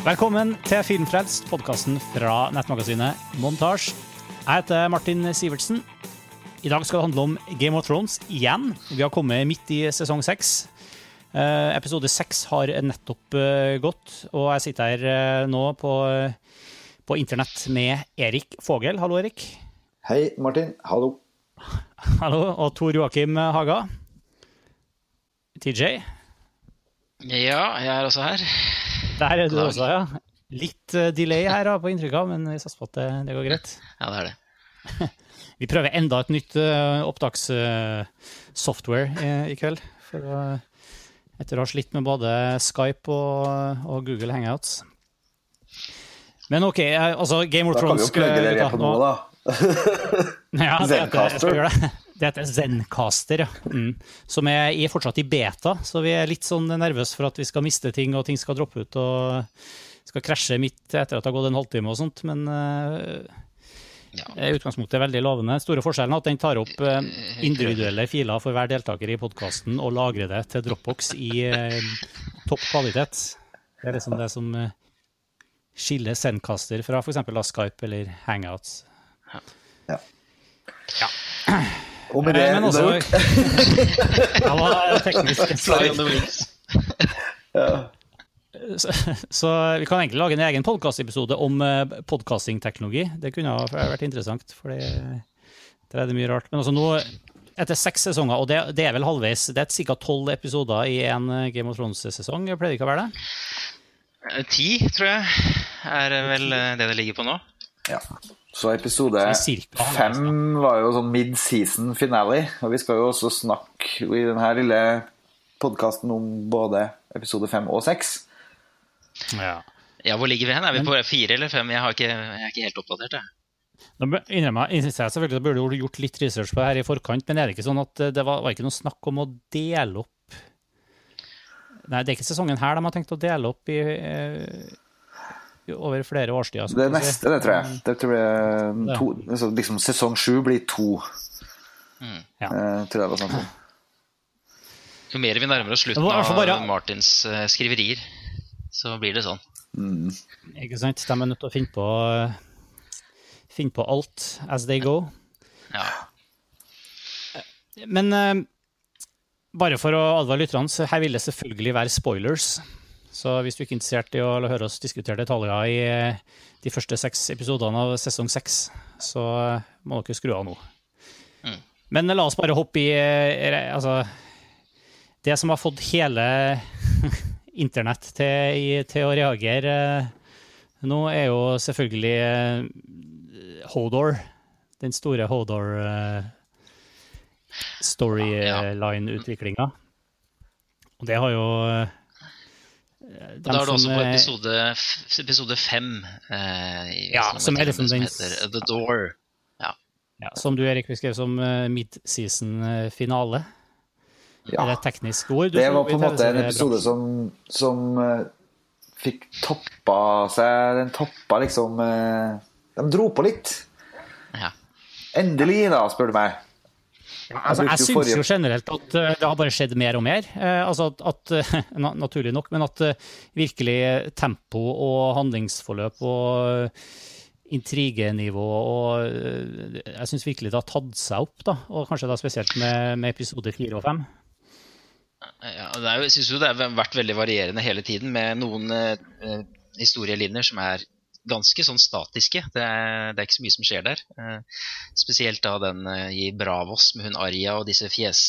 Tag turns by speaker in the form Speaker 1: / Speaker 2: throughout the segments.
Speaker 1: Velkommen til Filmfrelst, podkasten fra nettmagasinet Montasj. Jeg heter Martin Sivertsen. I dag skal det handle om Game of Thrones igjen. Vi har kommet midt i sesong seks. Eh, episode seks har nettopp eh, gått, og jeg sitter her eh, nå på, på internett med Erik Fogel. Hallo, Erik.
Speaker 2: Hei, Martin. Hallo.
Speaker 1: Hallo. Og Tor Joakim Haga. TJ.
Speaker 3: Ja, jeg er også her.
Speaker 1: Der er du også, ja. Litt eh, delay her da, på inntrykket, men vi satser på at det, det går greit.
Speaker 3: Ja, det er det.
Speaker 1: Vi prøver enda et nytt uh, opptakssoftware i, i kveld. For å, etter å ha slitt med både Skype og, og Google Hangouts. Men OK, eh, altså Game of Thrones
Speaker 2: Da kan vi jo plugge det er på nå, da.
Speaker 1: Ja,
Speaker 2: Zencaster.
Speaker 1: Det. Heter Zencaster, ja. Mm. Som er i, fortsatt i beta, så vi er litt sånn nervøse for at vi skal miste ting, og ting skal droppe ut og skal krasje midt etter at det har gått en halvtime og sånt. Men uh,
Speaker 3: Ja.
Speaker 1: utgangspunktet er veldig lovende. Store forskjellen er at den tar opp uh, individuelle filer for hver deltaker i podkasten og lagrer det til Dropbox i uh, topp kvalitet. Det er liksom det som eh, skiller Zencaster fra f.eks. Skype eller Hangouts.
Speaker 2: Og med det
Speaker 1: Eh, Men også,
Speaker 2: unnagjort.
Speaker 1: det var teknisk.
Speaker 3: Fly on the wings.
Speaker 1: Så, så vi kan egentlig lage en egen podkastepisode om eh, podcastingteknologi. Det kunne ha vært interessant, for det- er det mye rart. Men altså nå, etter seks sesonger, og det, det er vel halvveis Det er ca. tolv episoder i en eh, Game of Thrones-sesong, pleier det ikke å være det?
Speaker 3: Ti, tror jeg, er vel det det ligger på nå.
Speaker 2: Ja. Så episode fem var jo sånn mid-season finale. Og vi skal jo også snakke i denne lille podkasten om både episode fem og seks.
Speaker 1: Ja.
Speaker 3: Ja, Hvor ligger vi hen? Er vi på fire eller fem? Jeg, har ikke, jeg er ikke helt oppdatert. jeg.
Speaker 1: Nå innrømmer jeg jeg selvfølgelig at burde du gjort litt research på det her i forkant, men er det ikke sånn at eh, det var, var ikke noe snakk om å dele opp Nei, det er ikke sesongen her de har tenkt å dele opp i, eh, i over flere årstider.
Speaker 2: Det
Speaker 1: vi si.
Speaker 2: neste, det tror jeg. Det tror jeg to, altså, liksom Sesong sju blir to,
Speaker 1: Ja.
Speaker 2: eh, tror jeg var.
Speaker 3: Jo mer vi nærmer oss slutten
Speaker 1: fall bare-
Speaker 3: av Martins eh, skriverier, så blir det sånn.
Speaker 1: Ikke sant? De er nødt til å finne på, finne på alt as they go.
Speaker 3: Ja.
Speaker 1: Men eh, bare for å advare lytterne, så her vil det selvfølgelig være spoilers. Så hvis du ikke er interessert i å høre oss diskutere detaljer i eh, de første seks episodene av sesong seks, så eh, må dere skru av nå.
Speaker 3: Mm.
Speaker 1: Men la oss bare hoppe i eh, Altså Det som har fått hele internett til, til å reagere nå, er jo selvfølgelig Hodor. Den store Hodor eh, storyline-utviklinga. Og det har jo
Speaker 3: Da er det også på
Speaker 1: eh,
Speaker 3: episode, episode fem. eh,
Speaker 1: Ja, som er liksom
Speaker 3: som
Speaker 1: den-
Speaker 3: heter The Door. Ja.
Speaker 1: ja, Som du, Erik, beskrev som eh, mid-season-finale.
Speaker 2: Ja.
Speaker 1: er et teknisk ord. Du
Speaker 2: Det var på en måte en episode som, som uh, fikk toppa seg Den toppa liksom uh, De dro på litt.
Speaker 3: ja.
Speaker 2: Endelig, da, spør du meg.
Speaker 1: Altså, jeg syns
Speaker 2: forrige-
Speaker 1: jo generelt at eh, det har bare skjedd mer og mer. Eh, altså at, at eh, Naturlig nok, men at virkelig tempo og handlingsforløp og intrigenivå og Jeg syns virkelig det har tatt seg opp, da. Og kanskje da spesielt med, med episode fire og fem.
Speaker 3: Ja, er jeg syns jo det har vært veldig varierende hele tiden, med noen eh, historielinjer som er ganske sånn statiske. Det er, det er ikke så mye som skjer der. Eh, spesielt da den eh, i Bravos med hun Arja og disse fjes,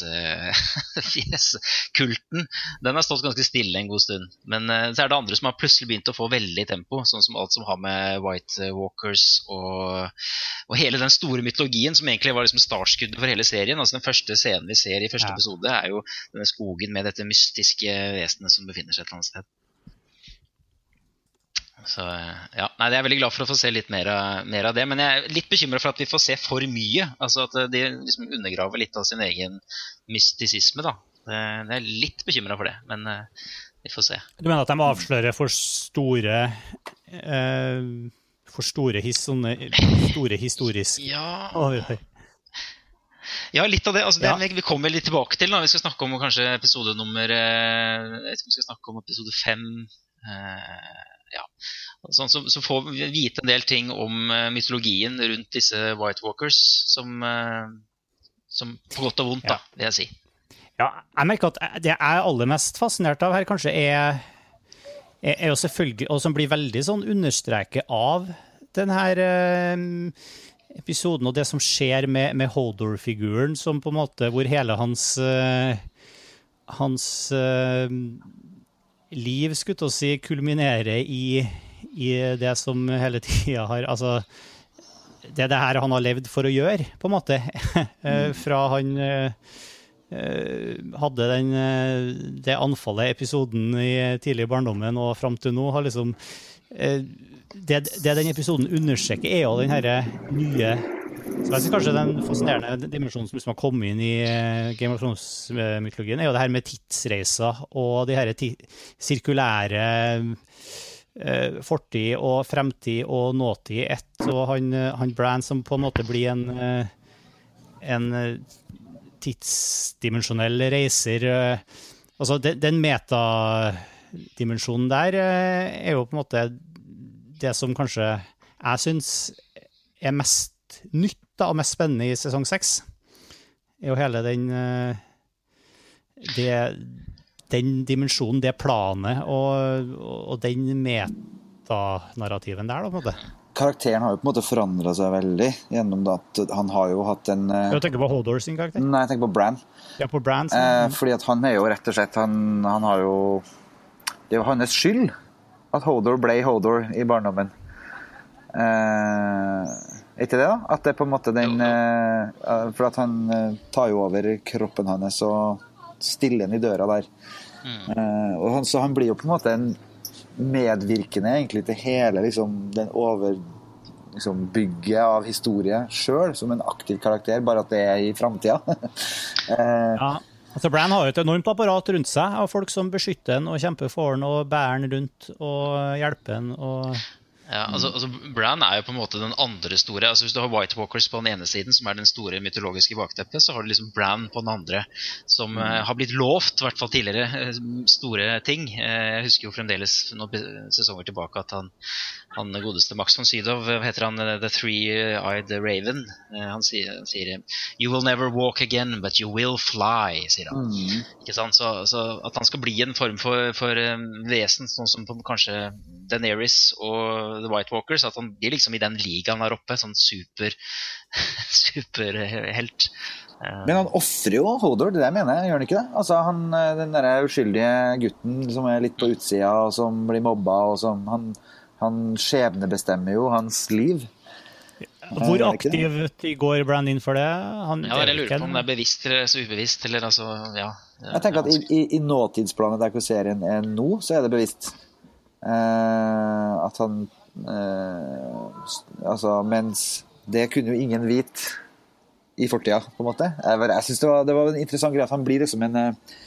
Speaker 3: fjeskulten. Den har stått ganske stille en god stund. Men eh, så er det andre som har plutselig begynt å få veldig tempo, sånn som alt som har med White Walkers og, og hele den store mytologien som egentlig var liksom startskuddet for hele serien. Altså Den første scenen vi ser i første
Speaker 1: Ja.
Speaker 3: episode, er jo denne skogen med dette mystiske vesenet som befinner seg et eller annet sted. Så ja, nei, Jeg er veldig glad for å få se litt mer mer av det. Men jeg er litt bekymra for at vi får se for mye. Altså At de liksom undergraver litt av sin egen mystisisme. da. Det, det er litt bekymra for det, men eh, vi får se.
Speaker 1: Du mener at de avslører for store eh, For store, his, sånne, store historisk
Speaker 3: Ja,
Speaker 1: Oi.
Speaker 3: Ja, litt av det. altså det
Speaker 1: Ja.
Speaker 3: vi- kommer litt tilbake til. da. Vi skal snakke om kanskje episode nummer eh, Jeg vi skal snakke om episode fem. eh, ja. Sånn, så, så, får vi vite en del ting om mytologien rundt disse White Walkers, som, som på godt og vondt, da, vil jeg si.
Speaker 1: Ja, jeg merker at det jeg er aller mest fascinert av her, kanskje er, er jo selvfølgelig, og som blir veldig sånn understreket av denne episoden og det som skjer med, med Hodor-figuren, som på en måte hvor hele hans uh, hans uh, liv, skulle å si, kulminerer i, i det som hele tida har Altså det er det her han har levd for å gjøre, på en måte. Mm. Fra han hadde den, det anfallet, episoden i tidlig i barndommen og fram til nå, har liksom det, det, den episoden understreker, er jo den herre nye så jeg synes Kanskje den fascinerende dimensjonen som liksom har kommet inn i eh, Game of Thrones-mytologien, er jo det her med tidsreiser og de her sirkulære uh, fortid og fremtid og nåtid i ett. Og han, han Brand som på en måte blir en, en tidsdimensjonell reiser. Altså, den, den metadimensjonen der er jo på en måte det som kanskje jeg syns er mest nytt da, og mest spennende i sesong seks, er jo hele den eh, det, den dimensjonen, det planet og, og den metanarrativen der, da, på en måte.
Speaker 2: Karakteren har jo på en måte forandra seg veldig gjennom at han har jo hatt en
Speaker 1: eh, Du tenker på Hodor sin karakter?
Speaker 2: Nei, jeg tenker på Bran.
Speaker 1: Ja, på Bran
Speaker 2: eh, fordi at han er jo rett og slett Han, han har jo Det er jo hans skyld at Hodor ble Hodor i barndommen. Eh, ikke det, da? At det er på en måte den eh, For at han eh, tar jo over kroppen hans og stiller den i døra der. Mm. Eh, og han, så han blir jo på en måte en medvirkende egentlig til hele liksom, den over liksom, bygget av historie sjøl, som en aktiv karakter, bare at det er i framtida.
Speaker 1: eh, ja. Altså Bran har jo et enormt apparat rundt seg av folk som beskytter han og kjemper for han og bærer han rundt og hjelper han. og
Speaker 3: ja, altså, altså, Bran er jo på en måte den andre store. altså Hvis du har White Walkers på den ene siden, som er den store mytologiske bakteppet, så har du liksom Bran på den andre, som uh, har blitt lovt, i hvert fall tidligere, uh, store ting. Uh, jeg husker jo fremdeles noen sesonger tilbake at han, han godeste Max von Sydow, heter han, The Three-Eyed Raven, han sier, sier, You will never walk again, but you will fly, sier han. Mm. Ikke sant? Så, så, at han skal bli en form for, for vesen, sånn som på, kanskje Deneris og The White Walkers. At han blir liksom i den ligaen der oppe. Sånn super superhelt.
Speaker 2: Eh, Men han ofrer jo Hodor, det der mener jeg, gjør han ikke det? Altså han, eh, Den der uskyldige gutten som er litt på utsida, og som blir mobba, og som Han, han skjebnebestemmer jo hans liv.
Speaker 1: Hvor aktivt går Brand inn for det? Han,
Speaker 3: ja, jeg lurer på om det er bevisst eller så ubevisst. eller altså, ja.
Speaker 2: Jeg tenker at i, i, i nåtidsplanet der hvor serien er nå, så er det bevisst. Eh, at han Eh, altså, mens det kunne jo ingen vite i fortida, på en måte. Jeg, jeg synes det var, det var en interessant greie at han blir liksom en eh,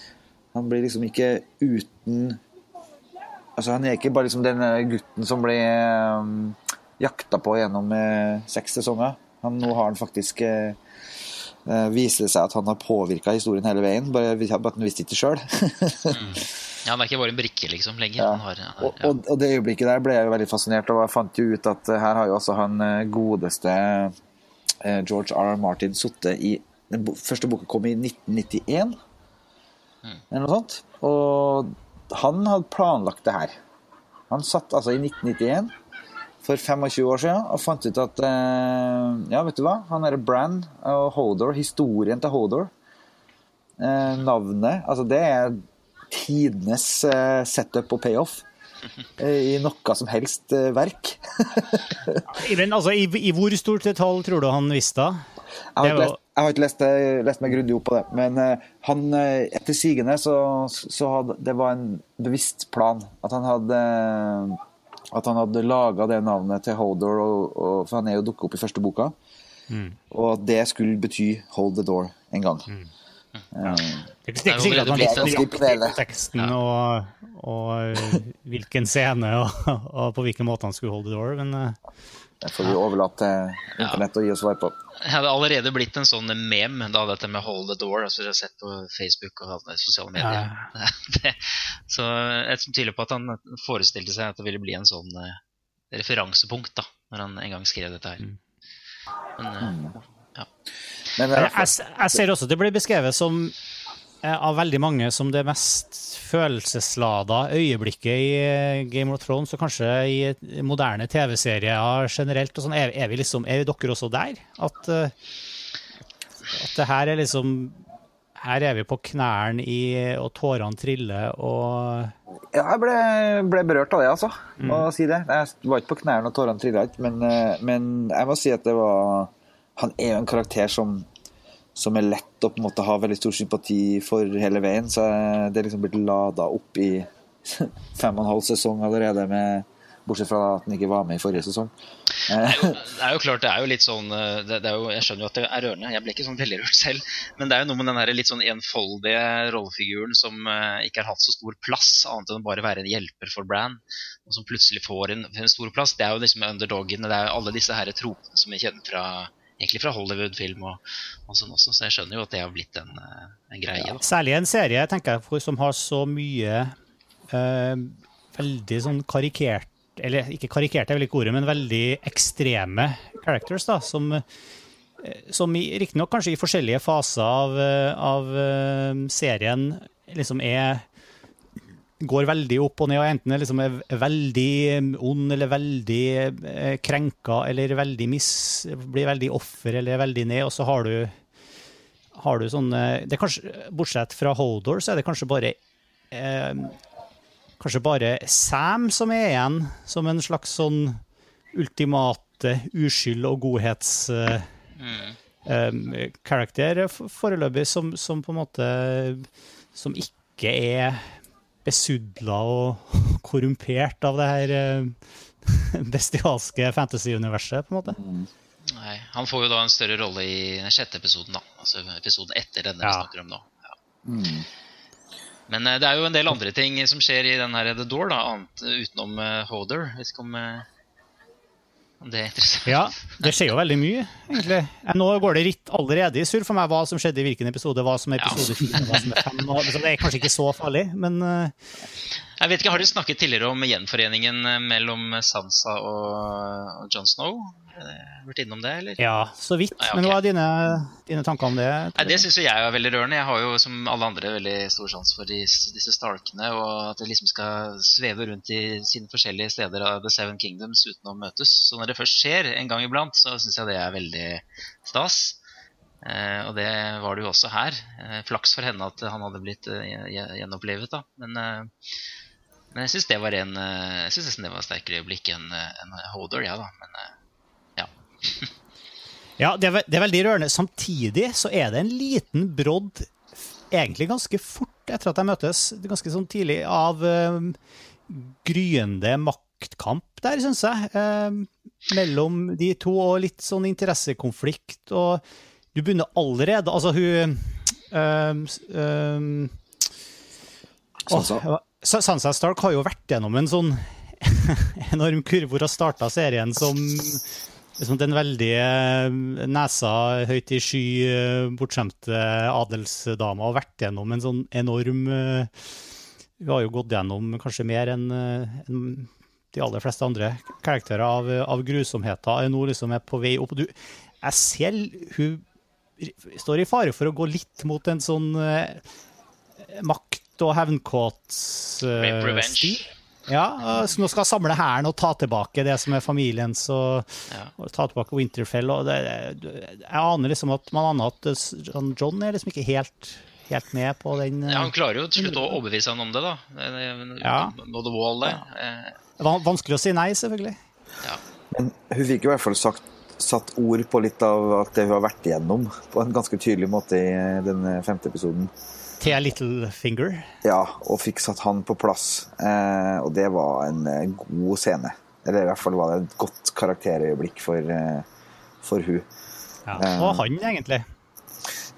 Speaker 2: Han blir liksom ikke uten Altså, han er ikke bare liksom den gutten som blir um, jakta på gjennom uh, seks sesonger. Han, nå har han faktisk uh, viser det seg at han har påvirka historien hele veien, bare, bare at han visste ikke sjøl.
Speaker 3: mm. Ja, han er ikke bare en brikke, liksom, lenger.
Speaker 2: Ja. Har, ja. og, og, og, det øyeblikket der ble jeg jo veldig fascinert, og jeg fant jo ut at her har jo også han eh, godeste eh, George R. R. Martin sittet i Den første boka kom i 1991, mm. eller noe sånt. Og han hadde planlagt det her. Han satt altså i 1991 for 25 år siden og fant ut at eh, Ja, vet du hva? Han derre Brand og Hodor, historien til Hodor, navnet Altså, det er tidenes eh, setup og payoff eh, i noe som helst verk. verk.
Speaker 1: Men altså, i, i, hvor stort detalj tror du han visste?
Speaker 2: Jeg har, lest, jeg har ikke lest, lest, meg grundig opp på det, men han, etter sigende så, så hadde det var en bevisst plan. At han hadde at han hadde laga det navnet til Hodor, og, og, for han er jo dukket opp i første boka. Mm. Og at det skulle bety 'Hold the Door' en gang. Mm. Ja.
Speaker 1: Det er ikke- det er ikke sikkert at man visste nøyaktig teksten og, og hvilken scene og, og på hvilken måte han skulle holde the door, men uh,
Speaker 2: det får vi overlate til internett å gi oss svar på.
Speaker 3: Det hadde allerede blitt en sånn mem, da, dette med 'hold the door'. altså Jeg har sett på Facebook og alle sosiale medier. Det, så jeg tviler på at han forestilte seg at det ville bli en sånn uh, referansepunkt da, når han en gang skrev dette her.
Speaker 1: Mm.
Speaker 3: Men ja.
Speaker 2: Men
Speaker 1: jeg,
Speaker 2: eh,
Speaker 1: jeg, jeg ser også at det blir beskrevet som av veldig mange som det mest følelseslada øyeblikket i eh, Game of Thrones, og kanskje i moderne TV-serier generelt. sånn, er, er vi liksom, er dere også der? At, eh, at det her er liksom Her er vi på knærne i, og tårene triller, og
Speaker 2: Ja, jeg ble, ble berørt av det, altså. Må si det. Jeg var ikke på knærne og tårene trilla ikke, men, eh, men jeg må si at det var Han er jo en karakter som, som er lett å på en måte ha veldig stor sympati for hele veien. Så det er liksom blitt lada opp i fem og en halv sesong allerede, med, bortsett fra at den ikke var med i forrige sesong. Eh,
Speaker 3: Det er jo klart, det er jo litt sånn det, det er jo, Jeg skjønner jo at det er rørende. Jeg ble ikke sånn veldig rørt selv. Men det er jo noe med den her litt sånn enfoldige rollefiguren som eh, ikke har hatt så stor plass, annet enn å bare være en hjelper for Brann, og som plutselig får en, en stor plass. Det er jo liksom underdogene, Det er jo alle disse her tropene som vi kjenner fra egentlig fra Hollywood-film og, og sånn også. Så jeg skjønner jo at det har blitt en, eh, en greie. da.
Speaker 1: Særlig en serie tenker jeg, som har så mye eh, veldig sånn karikert Eller ikke karikert er vel ikke ordet, men veldig ekstreme characters, da, som, eh, som i- riktignok kanskje i forskjellige faser av, eh, av serien liksom er går veldig opp og ned, og enten er liksom er veldig ond eller veldig eh, krenka eller veldig mis, blir veldig offer eller veldig ned, og så har du har du sånne det er kanskje, Bortsett fra Hodor, så er det kanskje bare eh, Kanskje bare Sam som er igjen som en slags sånn ultimate uskyld og godhets eh,
Speaker 3: Mm.
Speaker 1: eh, karakter foreløpig, som, som på en måte Som ikke er besudla og korrumpert av det her eh, bestialske fantasy-universet, på en måte.
Speaker 3: Nei, Han får jo da en større rolle i den sjette episoden, da. Altså episoden etter denne vi snakker om nå. Ja. Men eh, det er jo en del andre ting som skjer i den her The Door, da, annet eh, utenom uh, Hoder. Jeg vet ikke om, eh, det er interessant.
Speaker 1: Ja, det skjer jo veldig mye, egentlig. Nå går det ritt allerede i surr for meg hva som skjedde i hvilken episode, hva som er episode fire, hva som er fem. og- så Det er kanskje ikke så farlig, men eh,
Speaker 3: Jeg vet ikke, Har du snakket tidligere om gjenforeningen mellom Sansa og, og Jon Snow? Eh, Vært innom det, eller?
Speaker 1: ja, så vidt.
Speaker 3: Ah, ja, okay.
Speaker 1: Men hva er dine, dine tanker om det?
Speaker 3: Nei, Det syns jeg er veldig rørende. Jeg har jo som alle andre veldig stor sans for de, disse stalkene. og at de liksom skal sveve rundt i sine forskjellige steder av The Seven Kingdoms uten å møtes. Så når det først skjer en gang iblant, så syns jeg det er veldig stas. Eh, og det var det jo også her. Eh, flaks for henne at han hadde blitt eh, gjenopplivet. da. Men, men jeg syns det var en Jeg synes det var sterkere øyeblikk enn en Hodor, Hodor, ja da. Men ja.
Speaker 1: Det er, det er veldig rørende. Samtidig så er det en liten brodd, egentlig ganske fort etter at de møtes, ganske sånn tidlig, av eh, gryende maktkamp der, syns jeg. eh, mellom de to, og litt sånn interessekonflikt. Og du begynner allerede Altså, hun eh,
Speaker 2: Sansa.
Speaker 1: Oh, Sansa Stark har jo vært gjennom en sånn enorm kurve hvor hun starta serien som liksom den veldige eh, nesa høyt i sky, eh, bortskjemte adelsdama, og vært gjennom en sånn enorm vi Hun har jo gått gjennom kanskje mer enn en de aller fleste andre karakterer av, av grusomheter. Er nå liksom er på vei opp. Du, jeg ser hun står i fare for å gå litt mot en sånn eh, makt- og hevnkåt
Speaker 3: Rape
Speaker 1: uh. Ja, eh, så nå skal samle hæren og ta tilbake det som er familiens, og,
Speaker 3: Ja.
Speaker 1: og ta tilbake Winterfell. Og det, jeg aner liksom at man aner at eh, John- er liksom ikke helt, helt med på den eh,
Speaker 3: Ja, Han klarer jo til slutt å overbevise han om det, da. Det- det-
Speaker 1: Ja.
Speaker 3: Nå the wall, det. Eh,
Speaker 1: van- Vanskelig å si nei, selvfølgelig.
Speaker 3: Ja.
Speaker 2: Men hun fikk i hvert fall sagt, satt ord på litt av at det hun har vært igjennom, på en ganske tydelig måte i den femte episoden.
Speaker 1: Thea Littlefinger.
Speaker 2: Ja, og fikk satt han på plass. Eh, og det var en eh, god scene. Eller i hvert fall var det et godt karakterøyeblikk for, eh, for hun.
Speaker 1: Ja.
Speaker 2: Eh.
Speaker 1: Og han, egentlig.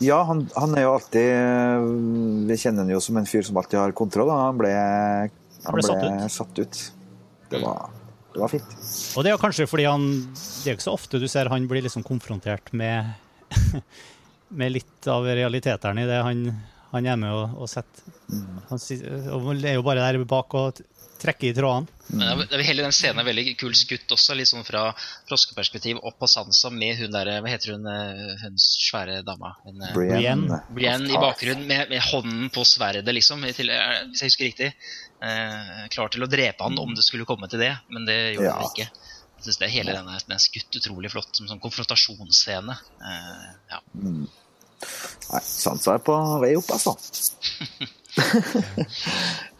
Speaker 2: Ja, han, han er jo alltid Vi kjenner han jo som en fyr som alltid har kontroll. Han ble, han
Speaker 1: ble satt ut.
Speaker 2: satt ut. Det var, det var fint.
Speaker 1: Og det er jo kanskje fordi han Det er jo ikke så ofte du ser han blir liksom konfrontert med med litt av realitetene i det han, han er med og, å sette. Han si- og er jo bare der bak og trekker i trådene.
Speaker 3: Men det er- er hele den scenen er veldig kul skutt også, litt sånn fra froskeperspektiv opp på Sansa med hun der, hva heter hun, eh, hun svære dama? Hun, eh,
Speaker 2: Brienne.
Speaker 3: Brienne i bakgrunnen med, med hånden på sverdet, liksom, til, eh, hvis jeg husker riktig. Eh, klar til å drepe han om det skulle komme til det, men det gjorde
Speaker 2: Ja.
Speaker 3: han ikke. Jeg synes det hele den er, den er skutt utrolig flott, som sånn konfrontasjonsscene. Eh, ja.
Speaker 2: Nei, Sansa er på vei opp, altså.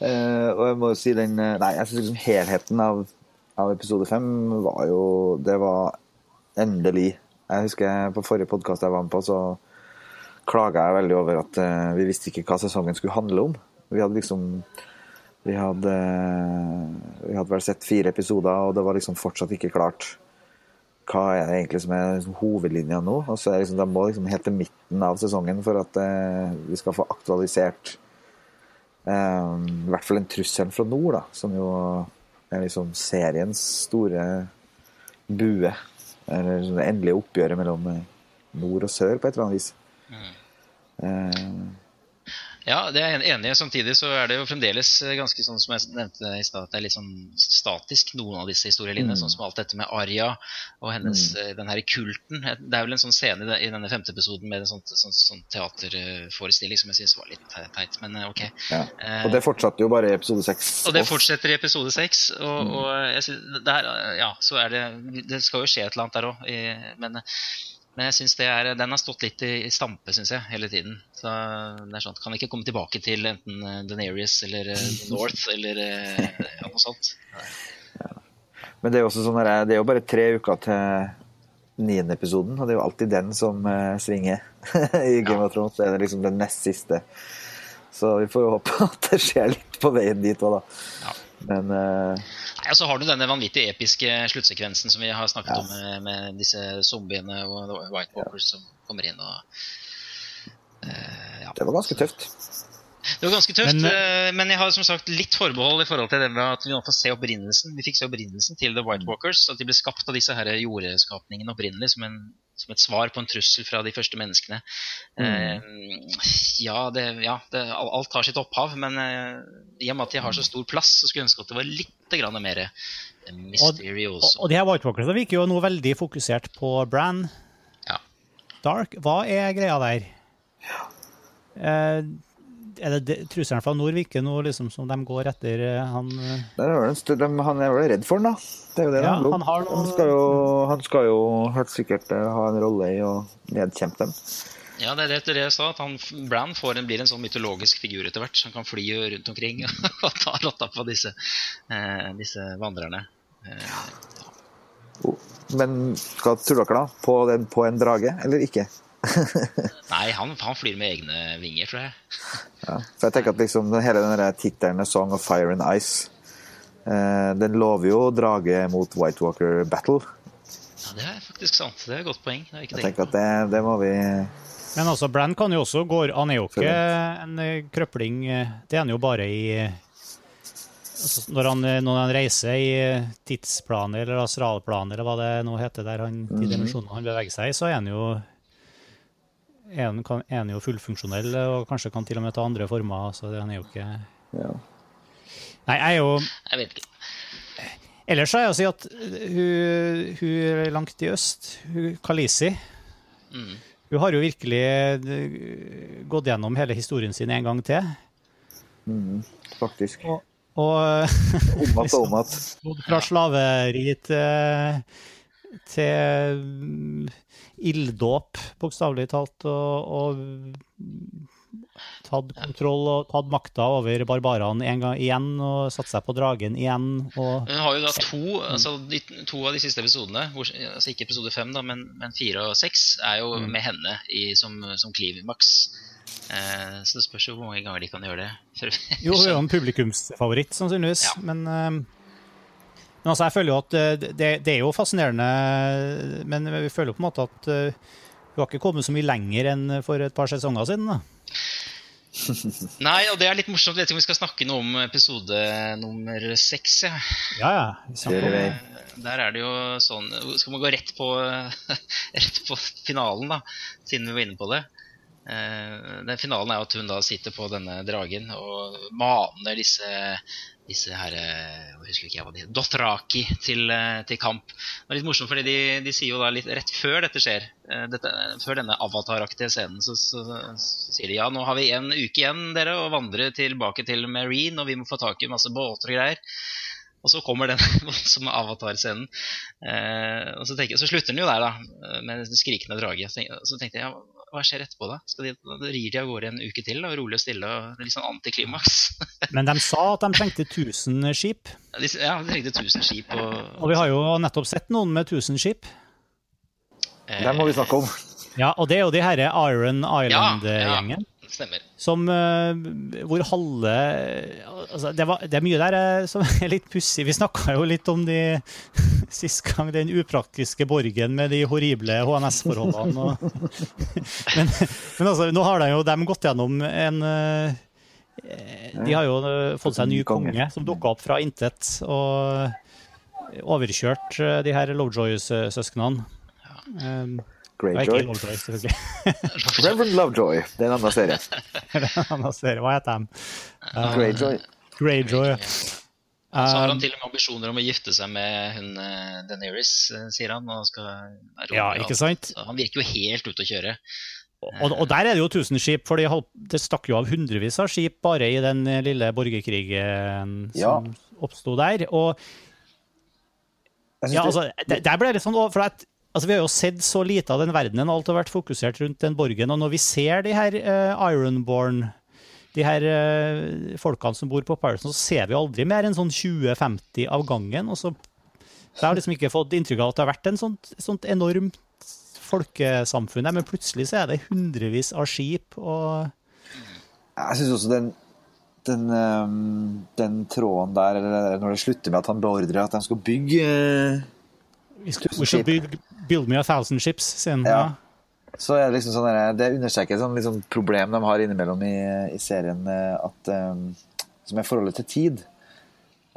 Speaker 2: uh, og jeg må jo si den eh, Nei, jeg syns liksom helheten av, av episode fem var jo Det var endelig Jeg husker på forrige podkast jeg var med på, så klaga jeg veldig over at uh, vi visste ikke hva sesongen skulle handle om. Vi hadde liksom Vi hadde, vi hadde vel sett fire episoder, og det var liksom fortsatt ikke klart hva er det egentlig som er liksom hovedlinja nå? Og så er det liksom, De må liksom helt til midten av sesongen for at eh, vi skal få aktualisert eh, i hvert fall en trussel fra nord, da, som jo er liksom seriens store bue. Eller det endelige oppgjøret mellom eh, nord og sør, på et eller annet vis. Eh,
Speaker 3: Ja, det er jeg enig i. Samtidig så er det jo fremdeles eh, ganske sånn som jeg nevnte i stad, at det er litt sånn statisk, noen av disse historielinjene.
Speaker 2: Mm.
Speaker 3: Sånn som alt dette med Arya og hennes mm. den her kulten. Det er vel en sånn scene i denne femte episoden med en sånn, sånn, sånn teaterforestilling som jeg syns var litt teit, men eh, ok.
Speaker 2: ja.
Speaker 3: Eh,
Speaker 2: Og det fortsatte jo bare i episode seks.
Speaker 3: og det fortsetter i episode seks. Og,
Speaker 2: Mm.
Speaker 3: og synes, der, ja, så er det Det skal jo skje et eller annet der òg. Men, men jeg synes det er, den har stått litt i, i stampe synes jeg, hele tiden. Så det er sånn, Kan ikke komme tilbake til enten eh, Daenerys eller eh, North eller ja, noe sånt.
Speaker 2: Men det er sånn her, det er jo bare tre uker til niende episoden, og det er jo alltid den som svinger. I Game of Thrones Det er liksom den nest siste. Så vi får jo håpe at det skjer litt på veien dit òg, da.
Speaker 3: Ja.
Speaker 2: Men uh...
Speaker 3: Nei, og så har du denne vanvittig episke sluttsekvensen som vi har snakket
Speaker 2: Ja.
Speaker 3: om med, med disse zombiene og White Walkers som kommer inn og uh, ja.
Speaker 2: det var ganske tøft.
Speaker 3: Det var ganske tøft,
Speaker 1: Men,
Speaker 3: men, men jeg har som sagt litt forbehold i forhold til det med at vi nå får se opprinnelsen. Vi fikk se opprinnelsen til The White Walkers. At de ble skapt av disse her jordskapningene opprinnelig som, en, som et svar på en trussel fra de første menneskene. Eh, ja, det, ja det, alt har sitt opphav, men eh, i og med at de har så stor plass, så skulle jeg ønske at det var litt grann mer eh,
Speaker 1: Og,
Speaker 3: mysterious.
Speaker 1: og de her White Walkers virker jo nå veldig fokusert på Bran
Speaker 3: Ja.
Speaker 1: Dark. Hva er greia der? Eh, er det, trusselen fra nord virker nå liksom som de går etter eh, han eh,
Speaker 2: Der er en stund, han er vel redd for den, da. Det er jo det
Speaker 1: Ja,
Speaker 2: han,
Speaker 1: han har
Speaker 2: han, skal jo, han skal jo helt sikkert eh, ha en rolle i å nedkjempe dem.
Speaker 3: Ja, det er det det jeg sa, at han, Bran får en, blir en sånn mytologisk figur etter hvert. Så han kan fly rundt omkring og ta rotta på disse, eh, disse vandrerne. Eh,
Speaker 2: Men skal tror dere, da? På, den, på en drage, eller ikke?
Speaker 3: nei, han, han flyr med egne vinger, tror jeg.
Speaker 2: Ja, for jeg tenker at liksom hele den tittelen 'Song of Fire and Ice' eh, den lover jo drage mot White Walker Battle.
Speaker 3: Ja, Det er faktisk sant. Det er et godt poeng. Det jeg ikke
Speaker 2: Jeg tenker at det, det må vi
Speaker 1: Men altså, Bran kan jo også gå Han er jo ikke en eh, krøpling. eh, Det er han jo bare i altså, når, han, eh, når han reiser i tidsplanet eller astralplanet, eller hva det nå heter, der han, de dimensjonene han beveger seg i, så er han jo er kan, en er jo fullfunksjonell og kanskje kan til og med ta andre former. Så den er jo ikke
Speaker 2: ja.
Speaker 1: Nei, jeg er jo
Speaker 3: Jeg vet ikke.
Speaker 1: Ellers så er jeg å si at hun, hun er langt i øst, hun Kalisi
Speaker 3: Mm.
Speaker 1: Hun har jo virkelig eh, gått gjennom hele historien sin en gang til.
Speaker 2: mm, Faktisk.
Speaker 1: Og, og
Speaker 2: Om igjen og om
Speaker 1: igjen. fra slaveri til, til mm, ilddåp, bokstavelig talt, og, og tatt kontroll og tatt makta over barbarene en gang igjen, og satt seg på dragen igjen. Og
Speaker 3: Hun har jo da to, altså de, to av de siste episodene, hvor, altså ikke episode fem, da, men, men fire og seks, er jo med henne i, som, som klimaks. Eh, så det spørs jo hvor mange ganger de kan gjøre det.
Speaker 1: Jo, hun er jo en publikumsfavoritt, sannsynligvis.
Speaker 3: Ja.
Speaker 1: Men, eh, men altså, jeg føler jo at eh, det, det er jo fascinerende, men vi føler jo på en måte at eh, Hun har ikke kommet så mye lenger enn for et par sesonger siden. da.
Speaker 3: Nei, og det er litt morsomt. Jeg vet ikke om vi skal snakke noe om episode nummer seks. Ja.
Speaker 1: Ja, ja. vi.
Speaker 3: Der er det jo sånn Skal man gå rett på, rett på finalen, da, siden vi var inne på det? Eh, den finalen er at hun da sitter på denne dragen og maner disse disse her, eh, jeg husker ikke hva de Dothraki til, eh, til kamp. Det er litt morsomt, fordi de, de sier jo da litt rett før dette skjer, eh, dette, før denne avataraktige scenen, så, så, så sier de ja, nå har vi en uke igjen dere å vandre tilbake til Marine, og vi må få tak i masse båter og greier. Og så kommer den voldsomme avatarscenen. Eh, og så, tenker, så slutter den jo der, da, med den skrikende drage. Så tenkte jeg, ja, hva skjer etterpå, da? Skal de, da rir de av gårde en uke til, da, rolig og stille, og det er litt sånn antiklimaks.
Speaker 1: Men de sa at de trengte 1000 skip,
Speaker 3: De- ja, de trengte 1000 skip og,
Speaker 1: og vi har jo nettopp sett noen med 1000 skip.
Speaker 3: eh,
Speaker 2: Det må vi snakke om.
Speaker 1: Ja, Og det er jo de herre Iron Island-gjengen.
Speaker 3: Stemmer.
Speaker 1: Som uh, Hvor halve altså det, var, det er mye der eh, som er litt pussig. Vi snakka jo litt om de sist gang, den upraktiske borgen med de horrible HMS-forholdene. Men, men altså, nå har de jo de gått gjennom en uh, De har jo fått seg en ny
Speaker 2: Konge.
Speaker 1: som dukka opp fra intet og overkjørt de her Lovejoy-søsknene. Um, ja, ikke
Speaker 2: Greyjoy.
Speaker 1: Lovejoy.
Speaker 2: Reverend Lovejoy. Det er en annen serie.
Speaker 1: en annen serie. Hva heter de?
Speaker 2: Greyjoy.
Speaker 1: Greyjoy.
Speaker 3: Så har han
Speaker 1: Um,
Speaker 3: til og med ambisjoner om å gifte seg med hun Deneris, eh, sier han. Og skal være
Speaker 1: Ja, ikke sant?
Speaker 3: Han virker jo helt ute å kjøre.
Speaker 1: Og, og der er det jo 1000 skip, for det stakk jo av hundrevis av skip bare i den lille borgerkrigen
Speaker 2: Ja.
Speaker 1: som oppsto der. Og ja, altså, der der ble det sånn for at, altså, Vi har jo sett så lite av den verdenen, alt har vært fokusert rundt den borgen. Og når vi ser de her uh, Ironborn, de her uh, folkene som bor på Pyreson, så ser vi aldri mer enn sånn 20-50 av gangen. og så jeg har liksom ikke fått inntrykk av at det har vært en sånt, sånt enormt folkesamfunn men plutselig så er det hundrevis av skip og
Speaker 2: Jeg syns også den den, ehm, den tråden der, når det slutter med at han beordrer at de skal bygge eh,
Speaker 1: We should- build, build me a thousand ships, sier han.
Speaker 2: Ja.
Speaker 1: Ja.
Speaker 2: Så er det liksom sånn der, Det understreker et sånn liksom problem de har innimellom i, i serien, eh, at, um, som er forholdet til tid.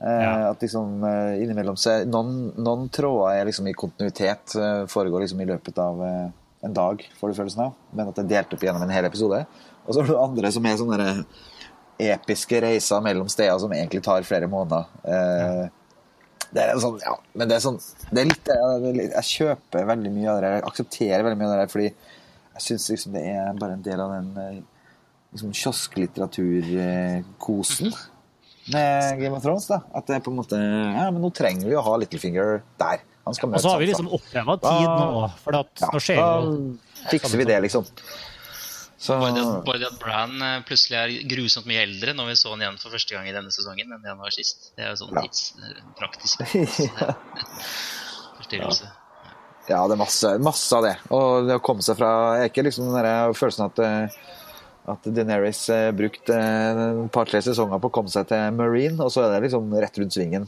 Speaker 2: Eh,
Speaker 1: Ja.
Speaker 2: At liksom innimellom så er noen, noen tråder er liksom i kontinuitet, foregår liksom i løpet av en dag, får du følelsen av. Men at det er delt opp gjennom en hel episode. Og så har du andre som er sånne episke reiser mellom steder som egentlig tar flere måneder. Eh, det er sånn, ja, men det er sånn det er litt, jeg, jeg kjøper veldig mye av det der, jeg aksepterer veldig mye av det der, fordi jeg syns liksom det er bare en del av den eh, liksom kiosklitteraturkosen med Game of Thrones. da, At det er på en måte Ja, men nå trenger vi å ha Littlefinger der. Han skal
Speaker 1: Og så har vi
Speaker 2: Sansa.
Speaker 1: liksom oppheva tid nå, for at
Speaker 2: Ja,
Speaker 1: nå skjer jo
Speaker 2: fikser vi det, liksom. Så
Speaker 3: Bare det, at, bare det at Bran eh, plutselig er grusomt mye eldre når vi så han igjen for første gang i denne sesongen enn det han var sist. Det er jo sånn
Speaker 2: Ja.
Speaker 3: tidspraktisk
Speaker 2: Ja.
Speaker 3: forstyrrelse.
Speaker 2: Ja, det er masse, masse av det. Og det å komme seg fra Jeg er ikke liksom den der følelsen at eh, at Daenerys eh, brukte eh, et par-tre sesonger på å komme seg til Marine, og så er det liksom rett rundt svingen.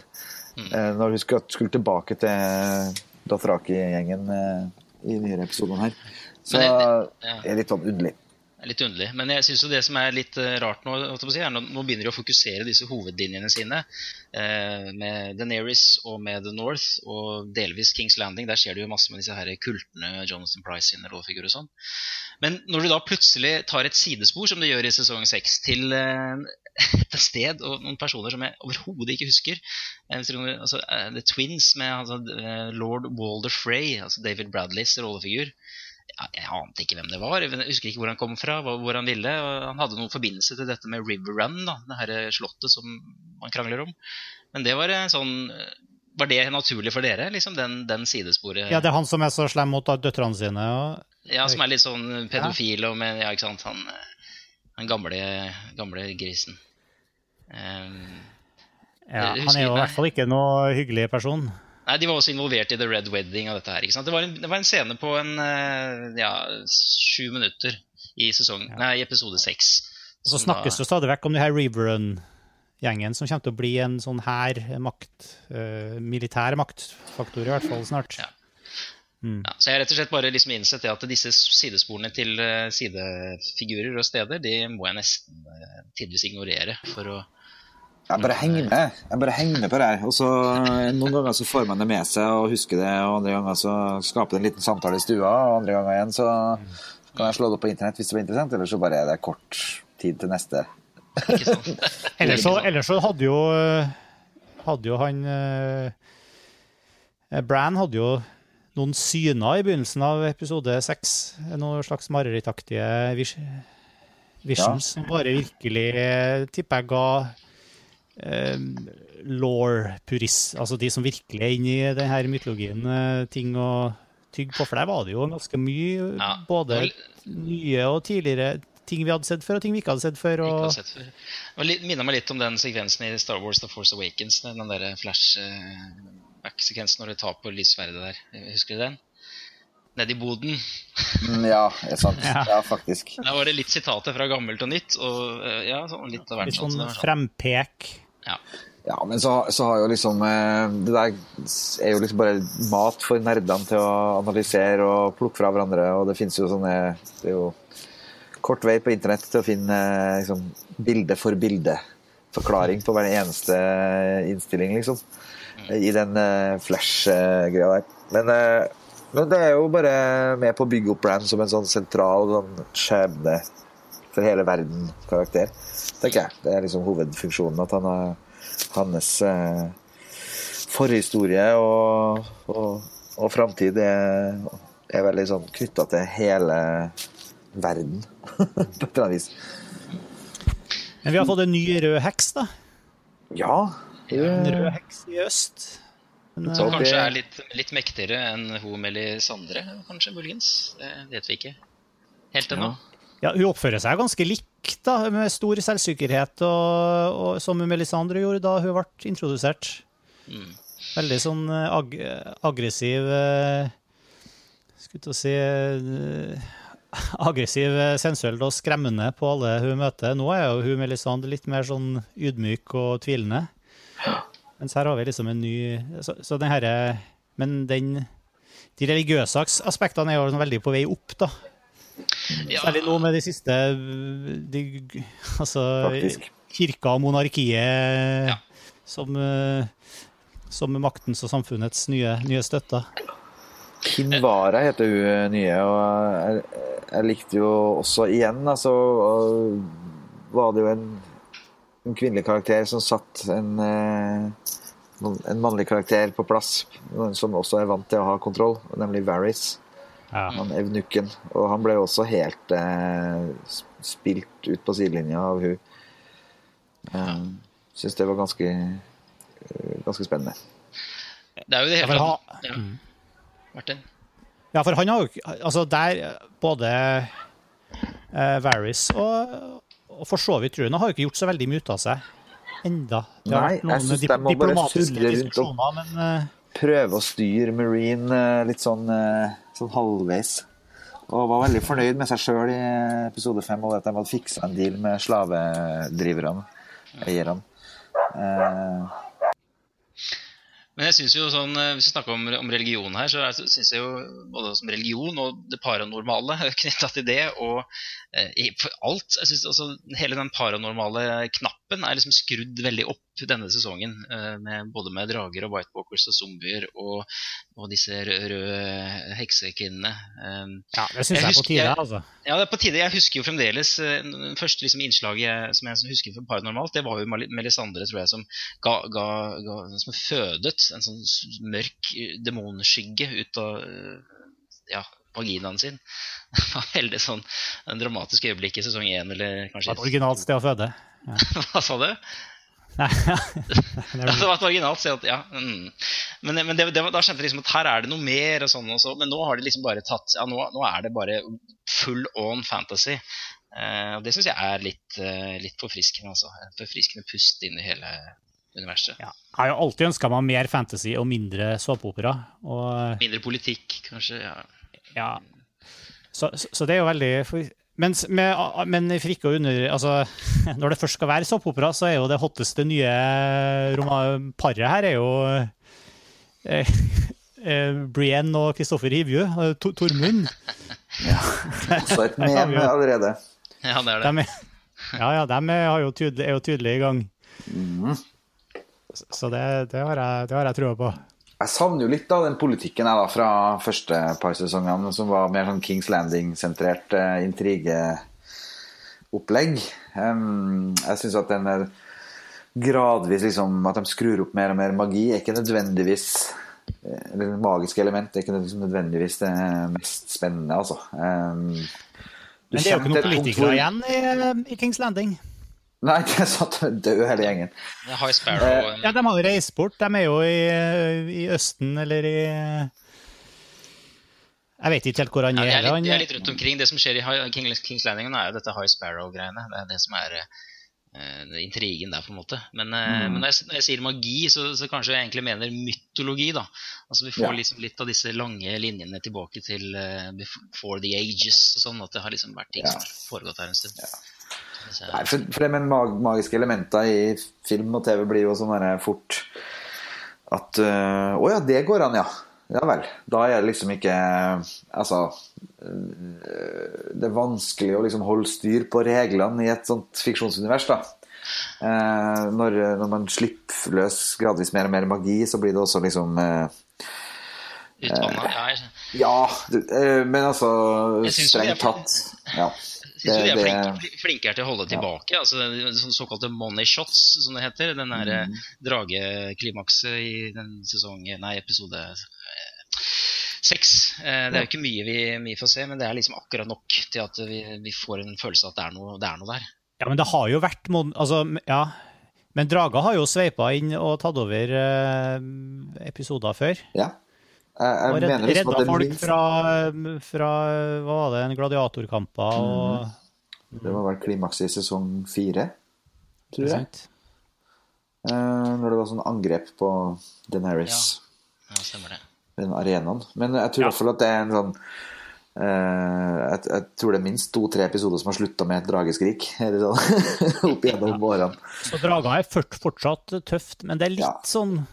Speaker 3: Mm.
Speaker 2: Eh, Når hun skulle, tilbake til Dothraki-gjengen eh, i nyere episoder her. Så
Speaker 3: ja.
Speaker 2: det er litt sånn underlig.
Speaker 3: Litt underlig. Men jeg synes jo det som er litt eh, rart nå, er nå, begynner de å fokusere disse hovedlinjene sine eh, med Daenerys og med The North og delvis Kings Landing. Der skjer det jo masse med disse her kultene, Jonathan Price sine rollefigurer og sånn. Men når du da plutselig tar et sidespor, som du gjør i sesong seks, til eh, et sted og noen personer som jeg overhodet ikke husker eh, altså, eh, The Twins med altså, lord Walder Frey, altså David Bradleys rollefigur jeg ante ikke hvem det var. Jeg husker ikke hvor han kom fra, hvor han ville. Han hadde noen forbindelse til dette med River Run, da, det her slottet som man krangler om. Men det var sånn Var det naturlig for dere, liksom, den, den sidesporet?
Speaker 1: Ja, det er han som er så slem mot døtrene sine. Og,
Speaker 3: Ja, som er litt sånn pedofil og med, ja, ikke sant, han, han gamle, gamle grisen. Um,
Speaker 1: ja, han er jo i hvert fall ikke noe hyggelig person.
Speaker 3: Nei, De var også involvert i The Red Wedding og dette her. ikke sant? Det var en, det var en scene på en eh, ja, sju minutter i, sesong, nei, i episode seks.
Speaker 1: Så snakkes det stadig vekk om de her Riverrun-gjengen, som kommer til å bli en sånn her makt, uh, militær maktfaktor i hvert fall snart.
Speaker 3: Ja.
Speaker 1: Mm.
Speaker 3: Ja, så jeg har rett og slett bare liksom innsett at disse sidesporene til eh, sidefigurer og steder, de må jeg nesten tidvis ignorere for å
Speaker 2: Jeg bare henger med Jeg bare henger med på det her. Og så eh, Noen ganger så får man det med seg og husker det, og andre ganger så skaper det en liten samtale i stua, og andre ganger igjen så kan jeg slå det opp på internett hvis det blir interessant, eller så bare er det kort tid til neste.
Speaker 3: Ikke sant?
Speaker 1: Ellers så, ellers så hadde jo hadde jo han eh, Bran hadde jo noen syner i begynnelsen av episode seks. Noen slags marerittaktige vis visions som bare virkelig eh, tipper jeg ga eh, law-purist, altså de som virkelig er inne i denne mytologien, eh, ting å tygge på. For der var det jo ganske mye,
Speaker 3: Ja,
Speaker 1: både nye og tidligere ting vi hadde sett før, og ting vi ikke hadde sett før. Og,
Speaker 3: har sett før. Det minner meg litt om den sekvensen i Star Wars The Force Awakens. Den der flash-back-sekvensen når du tar på lysverdet der. Husker du den? Nede i boden.
Speaker 2: ja, Ja, er sant.
Speaker 1: Ja.
Speaker 2: Ja, faktisk.
Speaker 3: Da var det litt sitater fra gammelt og nytt. Og eh, ja, sånn litt av hvert.
Speaker 1: litt sånn
Speaker 3: det
Speaker 1: frempek.
Speaker 3: Ja.
Speaker 2: Ja, men så, så har jo liksom eh, Det der er jo liksom bare mat for nerdene til å analysere og plukke fra hverandre, og det finnes jo sånne Det er jo kort vei på internett til å finne eh, liksom, bilde for bilde forklaring på hver eneste innstilling, liksom. I den uh, flash-greia der. Men, eh, men det er jo bare med på å bygge opp Brand som en sånn sentral sånn skjebne for hele verden-karakter, tenker jeg. Det er liksom hovedfunksjonen. At han har hans eh, forhistorie og, og, og framtid er, er veldig sånn knytta til hele verden, på et eller annet vis.
Speaker 1: Men vi har fått en ny rød heks, da.
Speaker 2: Ja.
Speaker 1: En rød heks i øst. Men,
Speaker 3: Som
Speaker 1: eh,
Speaker 3: kanskje
Speaker 2: det-
Speaker 3: er litt, litt mektigere enn hun Melisandre, kanskje, muligens. Det vet vi ikke helt ennå.
Speaker 1: ja, hun oppfører seg ganske likt, da, med stor selvsikkerhet, og, og, som Melisandre gjorde da hun ble introdusert.
Speaker 3: Mm.
Speaker 1: Veldig sånn eh, ag aggressiv eh, Skulle til å si eh, Aggressiv, sensuell og skremmende på alle hun møter. Nå er jo hun Melisandre litt mer sånn ydmyk og tvilende. Mens her har vi liksom en ny Så, så den herre Men den de religiøse aspektene er jo liksom veldig på vei opp, da.
Speaker 3: Ja,
Speaker 1: Særlig nå med de siste de, Altså
Speaker 2: Faktisk.
Speaker 1: kirka og monarkiet
Speaker 3: Ja.
Speaker 1: som, som maktens og samfunnets nye, nye støtter.
Speaker 2: Kinvara heter hun eh, nye, og jeg, jeg likte jo også igjen, altså og Var det jo en, en kvinnelig karakter som satt en eh, en mannlig karakter på plass, som også er vant til å ha kontroll, nemlig Varys.
Speaker 1: Ja.
Speaker 2: Han evnukken. Og han ble jo også helt eh, spilt ut på sidelinja av hun. Eh, Syns det var ganske, eh, ganske spennende.
Speaker 3: det er jo det hele tatt
Speaker 1: ha-
Speaker 3: ja. Martin?
Speaker 1: Ja, for han har jo Altså, der både eh, Varys og, og for så vidt Rune har jo ikke gjort så veldig mye ut av seg enda. Det har
Speaker 2: Nei,
Speaker 1: vært noen
Speaker 2: jeg synes de må bare surre rundt og-
Speaker 1: men uh,
Speaker 2: Prøve å styre Marine eh, litt sånn, eh, sånn halvveis. Og var veldig fornøyd med seg sjøl i episode fem og at de hadde fiksa en deal med slavedriverne, eierne. Eh,
Speaker 3: Men jeg synes jo sånn, eh, Hvis vi snakker om, om religion her, så syns jeg jo både som religion og det paranormale knytta til det, og eh, alt. Jeg synes altså, Hele den paranormale knappen er liksom skrudd veldig opp denne sesongen. eh, med, både med drager og white walkers og zombier og, og disse røde, heksekvinnene. eh.
Speaker 1: ja, det syns
Speaker 3: Jeg
Speaker 1: jeg er på tide,
Speaker 3: jeg-
Speaker 1: altså.
Speaker 3: Ja, det er på tide. Jeg husker jo fremdeles eh, første liksom, innslaget jeg- som jeg husker fra Paranormalt, det var jo Melisandre, tror jeg, som ga, ga, ga som fødet en sånn mørk demonskygge ut av ja, vaginaen sin. Det var veldig sånn en dramatisk øyeblikk i sesong én, eller kanskje
Speaker 1: Et originalt sted å føde.
Speaker 3: Hva sa du?
Speaker 1: Nei, ja.
Speaker 3: Ja, det var et originalt sted, ja. Mm. Men, men det, det, da skjønte jeg liksom at her er det noe mer, og sånn også, men nå har de liksom bare tatt Ja, nå, nå er det bare full on fantasy. Eh, og det syns jeg er litt, eh, litt forfriskende, altså. En Forfriskende pust inn i hele universet.
Speaker 1: Ja. Jeg har jo alltid ønska meg mer fantasy og mindre såpeopera. Og
Speaker 3: Mindre politikk, kanskje. ja.
Speaker 1: ja. Så, så, så det er jo veldig mens med, Men for ikke å under... Altså, når det først skal være såpeopera, så er jo det hotteste nye paret her er jo eh, eh, Brienne og Kristoffer Hivju. eh, Tormund.
Speaker 2: Ja. Også et meme
Speaker 1: jo-
Speaker 2: allerede.
Speaker 3: Ja, det er det.
Speaker 1: De ja, ja, de er, jo tydelig, er jo tydelig i gang.
Speaker 2: Mm.
Speaker 1: Så- Så det, det, har jeg, det har jeg trua på.
Speaker 2: Jeg savner jo litt av den politikken jeg da, fra første par sesongene, som var mer sånn Kings Landing-sentrert eh, intrigeopplegg. Um, jeg syns at den er gradvis liksom, At de skrur opp mer og mer magi, er ikke nødvendigvis det Eller magiske element er ikke nødvendigvis det mest spennende, altså. Um,
Speaker 1: Men det er jo ikke noen
Speaker 2: punkt
Speaker 1: politikere
Speaker 2: hvor-
Speaker 1: igjen i, i Kings Landing.
Speaker 2: Nei, det satt død hele gjengen.
Speaker 3: Det High Sparrow
Speaker 2: Uh,
Speaker 1: Ja, De har jo reist bort. De er jo i, i Østen eller i Jeg vet ikke helt hvor han
Speaker 3: ja,
Speaker 1: er.
Speaker 3: de, er litt,
Speaker 1: Han-
Speaker 3: de er litt rundt omkring. Det som skjer i High- King, Kings Landing, nå er jo dette High Sparrow-greiene. Det er det som er uh, intrigen der, på en måte. Men, uh,
Speaker 2: Mm.
Speaker 3: men når, jeg, når jeg sier magi, så, så kanskje jeg egentlig mener mytologi. da. Altså Vi får
Speaker 2: Ja.
Speaker 3: liksom litt av disse lange linjene tilbake til uh, before the ages og sånn. At det har liksom vært ting
Speaker 2: Ja.
Speaker 3: som har foregått her en stund. Jeg-
Speaker 2: Nei, for, for det med mag magiske elementer i film og TV blir jo sånn der fort at øh, Å ja, det går an, ja. Ja vel. Da er det liksom ikke Altså øh, Det er vanskelig å liksom holde styr på reglene i et sånt fiksjonsunivers, da. Eh, når, når man slipper løs gradvis mer og mer magi, så blir det også liksom eh,
Speaker 3: Utvanna, ja, jeg,
Speaker 2: Ja, eh, men altså Strengt tatt. Ja.
Speaker 3: Jeg synes de er flinke, flinkere til å holde tilbake. altså sånn Såkalte money shots, som det heter. Den der
Speaker 2: Mm.
Speaker 3: drageklimakset i den sesong Nei, episode eh, seks. Eh, Det er jo ikke mye vi, vi får se, men det er liksom akkurat nok til at vi, vi får en følelse av at det er noe, det er noe der.
Speaker 1: Ja, men det har jo vært mon- Altså, ja. Men Draga har jo sveipa inn og tatt over eh, episoder før.
Speaker 2: Ja. Jeg, jeg liksom
Speaker 1: redda
Speaker 2: at det
Speaker 1: folk
Speaker 2: minst
Speaker 1: fra, fra hva var det, en gladiatorkamper og
Speaker 2: Det var vel klimakset i sesong fire, tror jeg. Eh, når det var sånn angrep på Deneris,
Speaker 3: Ja, stemmer det.
Speaker 2: den arenaen. Men jeg tror
Speaker 1: Ja.
Speaker 2: hvert fall at det er en sånn eh, jeg, jeg tror det er minst to-tre episoder som har slutta med et drageskrik. Eller sånn, opp gjennom årene.
Speaker 1: Så Draga er fort- fortsatt tøft, men det er litt
Speaker 2: Ja.
Speaker 1: sånn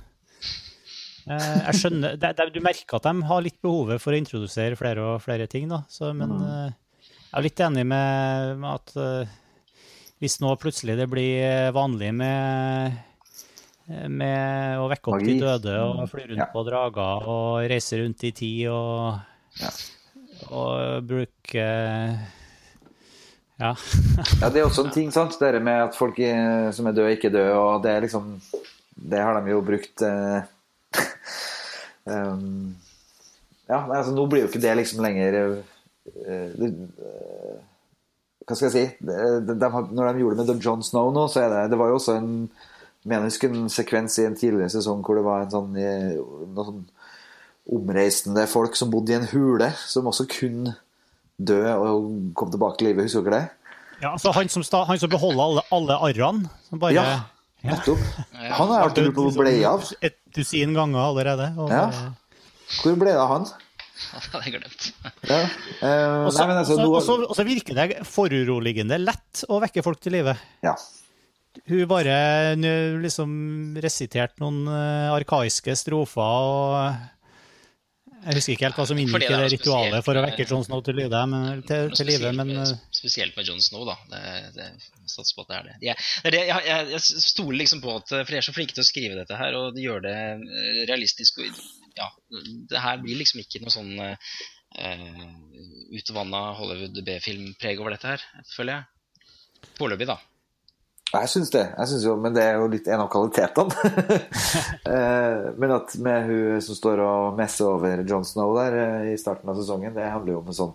Speaker 1: Jeg skjønner det, det, Du merker at de har litt behovet for å introdusere flere og flere ting, da. Så, men eh, jeg er litt enig med, med at eh, hvis nå plutselig det blir vanlig med med å vekke opp de døde og fly rundt
Speaker 2: Ja.
Speaker 1: på drager og reise rundt i tid og,
Speaker 2: Ja.
Speaker 1: og bruke Ja.
Speaker 2: Ja, det er også en ting, sant. Det med at folk som er døde, ikke døde, og det er liksom Det har de jo brukt eh, um, Ja, altså, nå blir jo ikke det liksom lenger uh, Hva skal jeg si? De, de, de, når de gjorde det med John Snow nå, så er det Det var jo også en mener jeg husker en sekvens i en tidligere sesong hvor det var en sånn, noen sånn omreisende folk som bodde i en hule, som også kunne dø og komme tilbake til livet. Husker dere det?
Speaker 1: ja altså han som, sta, han som beholder alle, alle arrene. Som bare
Speaker 2: Ja, nettopp. Han har jeg alltid lurt på hvor ble av.
Speaker 1: Et dusin ganger allerede. Og,
Speaker 2: Ja. Hvor ble det av han?
Speaker 3: Det hadde jeg glemt.
Speaker 2: Ja. Eh,
Speaker 1: og, så,
Speaker 2: altså,
Speaker 1: og, så, virker det foruroligende lett å vekke folk til live.
Speaker 2: Ja.
Speaker 1: Hun bare liksom resiterte noen eh, arkaiske strofer og Jeg husker ikke helt hva som inngikk i
Speaker 3: det
Speaker 1: ritualet for å
Speaker 3: eh,
Speaker 1: vekke John Snow til live, men, til, til live, men
Speaker 3: Spesielt med- John Jon Snow, da. Det, det, satser på at det er det. Jeg, det jeg, jeg, jeg stoler liksom på at For de er så flinke til å skrive dette her, og de gjør det eh, realistisk. Og, ja, det her blir liksom ikke noe sånn uh, utvanna Hollywood B-filmpreg over dette her, føler jeg. Foreløpig, da.
Speaker 2: Jeg syns det. Jeg synes jo, men det er jo litt en av kvalitetene. Eh, men at med hun som står og messer over John Snow der i starten av sesongen, det handler jo om en sånn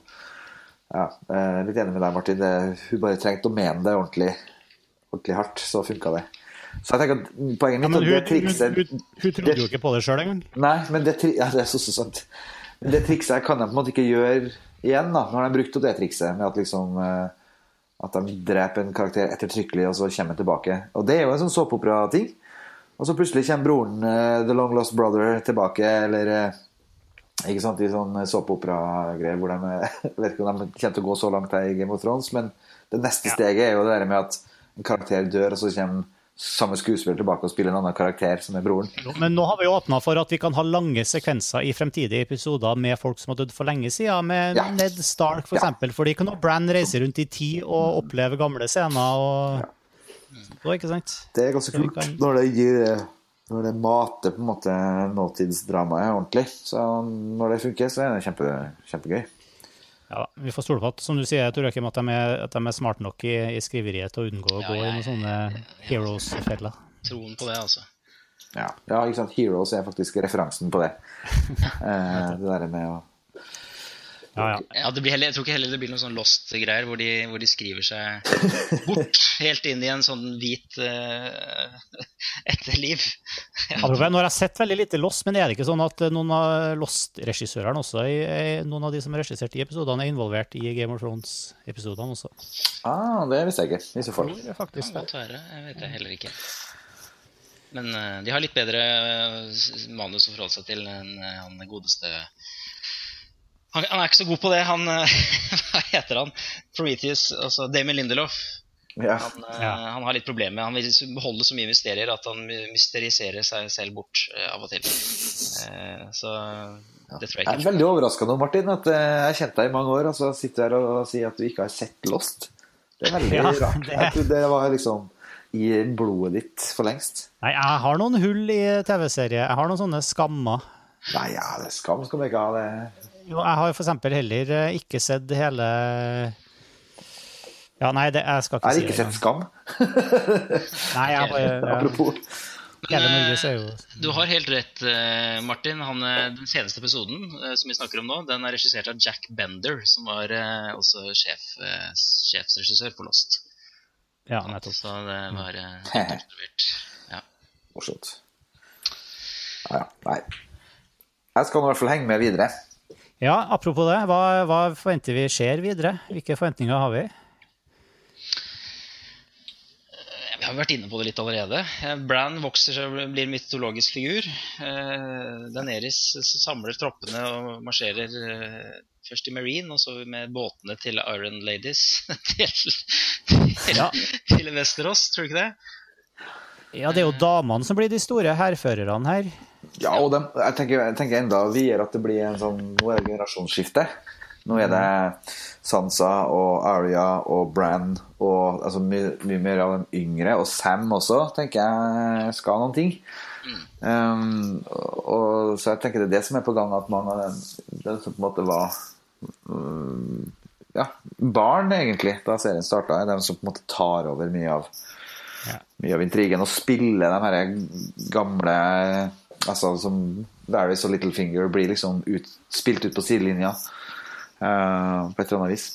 Speaker 2: ja, er Litt enig med deg, Martin. Det, hun bare trengte å mene det ordentlig, ordentlig hardt, så funka det. Så jeg tenker at poenget
Speaker 1: ja,
Speaker 2: mitt og
Speaker 1: hun,
Speaker 2: det trikset
Speaker 1: hun, hun trodde jo ikke på det sjøl engang.
Speaker 2: Nei, men det, ja, det er så, så sant. Det trikset kan de på en måte ikke gjøre igjen. da når de har brukt opp det trikset med at liksom eh, At de dreper en karakter ettertrykkelig, og så kommer han tilbake. Og det er jo en sånn såpeopera-ting. Og så plutselig kommer broren, uh, The Long Lost Brother, tilbake, eller eh, Ikke sant, i sånn såpeopera-greier hvor de eh, Jeg vet ikke om de kommer til å gå så langt her i Game of Thrones, men det neste
Speaker 1: Ja.
Speaker 2: steget er jo det der med at en karakter dør, og så kommer samme skuespiller tilbake og spiller en annen karakter, som er broren.
Speaker 1: Men nå har vi åpna for at vi kan ha lange sekvenser i fremtidige episoder med folk som har dødd for lenge siden, med
Speaker 2: Ja.
Speaker 1: Ned Stark f.eks.
Speaker 2: Ja.
Speaker 1: for Fordi kan Brann reise rundt i tid og oppleve gamle scener og Ja.
Speaker 2: Det er ganske kult når det gir når det mater på en måte nåtidsdramaet ordentlig. Så når det funker, så er det kjempe, kjempegøy.
Speaker 1: Ja, Vi får stole på at som du sier, jeg tror ikke at, de er- at de er smarte nok i, i skriveriet til å unngå å
Speaker 3: Ja,
Speaker 1: gå i noen sånne heroes-feller.
Speaker 3: Troen på det, altså.
Speaker 2: Ja, ja ikke sant. Heroes er faktisk referansen på det. Eh, det der med å
Speaker 1: Ja, ja.
Speaker 3: Ja, det blir heller, jeg tror ikke heller det blir noen sånn Lost-greier hvor, de- hvor de skriver seg bort helt inn i en sånn hvit uh, etterliv.
Speaker 1: Ja. Nå har jeg sett veldig lite Lost, men er det ikke sånn at noen av Lost-regissørene også, noen av de som regisserte i episodene, er involvert i Game of Thrones-episodene også?
Speaker 2: Ah, det visste jeg ikke, i så fall.
Speaker 1: Det faktisk
Speaker 3: kan
Speaker 1: det.
Speaker 3: godt være. Jeg vet det heller ikke. Men uh, de har litt bedre eh, manus å forholde seg til enn eh, han godeste han, han er ikke så god på det. Han eh, Hva heter han? Prometheus, altså Damon Lindelof.
Speaker 2: Ja.
Speaker 3: Han, eh,
Speaker 1: Ja.
Speaker 3: han har litt problemer med Han vil beholde så mye mysterier at han mysteriserer seg selv bort eh, av og til. Eh, så det tror jeg
Speaker 2: Jeg er veldig overraska nå, Martin, at jeg har kjent deg i mange år, og så sitter du her og sier at du ikke har sett Lost. Det er veldig
Speaker 1: Ja,
Speaker 2: rart.
Speaker 1: det-
Speaker 2: Jeg trodde det var liksom i blodet ditt for lengst.
Speaker 1: Nei, jeg har noen hull i TV-serie. Jeg har noen sånne skammer.
Speaker 2: Nei, ja, det er skam skal vi ikke ha. det.
Speaker 1: Jo, jeg har for eksempel heller eh, ikke sett hele Ja, nei, det, jeg skal ikke
Speaker 2: Jeg har
Speaker 1: ikke
Speaker 2: det.
Speaker 1: Jeg har ikke
Speaker 2: sett Skam.
Speaker 1: Nei, jeg bare ja,
Speaker 2: Apropos.
Speaker 1: Men, jo
Speaker 3: Du har helt rett, eh, Martin. Han, eh, den seneste episoden eh, som vi snakker om nå, den er regissert av Jack Bender, som var eh, også sjef, eh, sjefsregissør for Lost.
Speaker 1: Ja, nettopp.
Speaker 3: Så det var eh, observert. Ja.
Speaker 2: Morsomt. Ja, ja. Nei. Jeg skal nå i hvert fall henge med videre.
Speaker 1: Ja, apropos det, hva, hva forventer vi skjer videre? Hvilke forventninger har vi?
Speaker 3: Vi har vært inne på det litt allerede. Brann Bran vokser og blir en mytologisk figur. Eh, Daenerys samler troppene og marsjerer eh, først i Marine, og så med båtene til Iron Ladies til, til,
Speaker 1: Ja.
Speaker 3: til Westeros, tror du ikke det?
Speaker 1: Ja, det er jo damene som blir de store hærførerne her.
Speaker 2: Ja, og dem- jeg, tenker, jeg tenker enda videre at det blir en sånn Nå er det generasjonsskifte. Nå er det Sansa og Arya og Bran og altså, mye, mye mer av de yngre. Og Sam også, tenker jeg skal noen ting. Um, og, så jeg tenker det er det som er på gang, at mange av dem, dem som på en måte var um, ja, barn, egentlig, da serien starta, er de som på en måte tar over mye av
Speaker 1: Ja.
Speaker 2: mye av intrigen og spiller de her gamle altså som Varys og Littlefinger blir liksom ut, spilt ut på sidelinja uh, på et eller annet vis.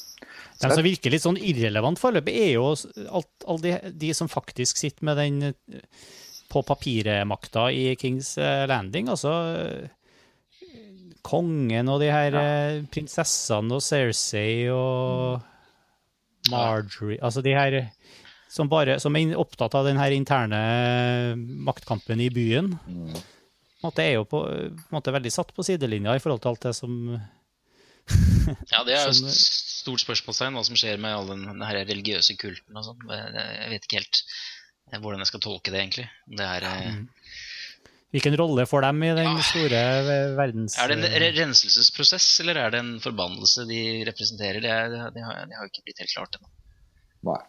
Speaker 1: De som virker litt sånn irrelevant foreløpig, er jo alt, alle de, de som faktisk sitter med den eh, på papiret-makta i Kings eh, Landing. Altså kongen og de her ja. prinsessene og Cersei og Marjorie Altså de her som, bare, som er opptatt av den her interne maktkampen i byen. En måte er jo på, på måte veldig satt på sidelinja i forhold til alt det som
Speaker 3: Ja, det er jo et stort spørsmålstegn hva som skjer med all den, den her religiøse kulten og sånn. Jeg vet ikke helt eh, hvordan jeg skal tolke det, egentlig. Det er, mm.
Speaker 1: Hvilken rolle får dem i den store ve- verdens...
Speaker 3: er det en renselsesprosess, eller er det en forbannelse de representerer? Det, er, det, har, det har jo ikke blitt helt klart ennå.
Speaker 2: Nei.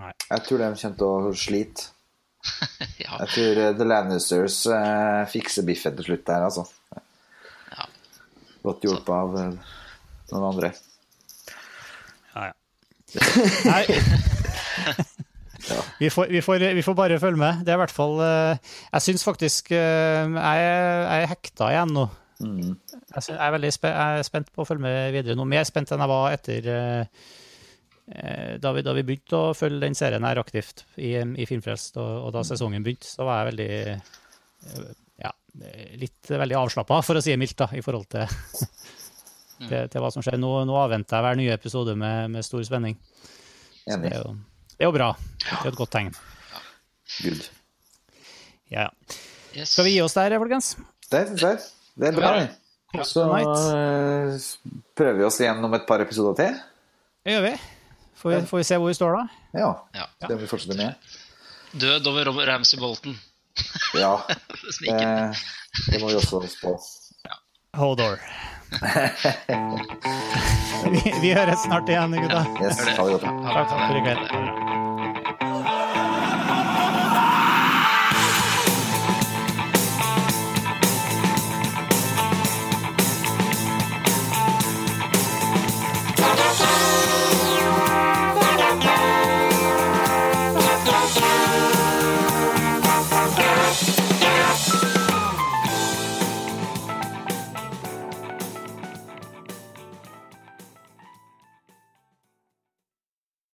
Speaker 1: Nei.
Speaker 2: Jeg tror de kommer til å slite.
Speaker 3: Ja,
Speaker 2: Jeg tror eh, The Lannisters eh, fikser biffen til slutt der, altså.
Speaker 3: ja.
Speaker 2: Godt hjulpet av eh, noen andre.
Speaker 1: Ja, ja. Nei. Vi får, vi, får, vi får bare følge med. Det er i hvert fall eh, Jeg syns faktisk jeg, er- jeg er hekta igjen nå.
Speaker 2: Mm.
Speaker 1: Jeg, synes, jeg er veldig spe, jeg er spent på å følge med videre nå. Mer spent enn jeg var etter eh, da vi, da vi begynte å følge den serien her aktivt i, i Filmfrelst, og, og da sesongen begynte, så var jeg veldig eh, ja, litt veldig avslappa, for å si det mildt, da, i forhold til, til, til hva som skjer. Nå, nå avventer jeg hver nye episode med, med stor spenning. Det er, jo, det er jo bra. Det er et godt tegn.
Speaker 2: Good.
Speaker 1: Ja, ja. Skal vi gi oss der, folkens?
Speaker 2: Det syns. Det er bra. Så eh, prøver vi oss igjen om et par episoder til.
Speaker 1: Det gjør vi. Får vi, får vi se hvor vi står da.
Speaker 2: Ja.
Speaker 3: Ja.
Speaker 2: må vi fortsette med.
Speaker 3: Død over Ramsay Bolton.
Speaker 2: Ja,
Speaker 3: Sniken.
Speaker 2: det, det må vi også spå.
Speaker 1: Hodor. vi, vi høres snart igjen, gutta.
Speaker 2: Yes, ha det godt.
Speaker 1: Takk for i kveld. Det.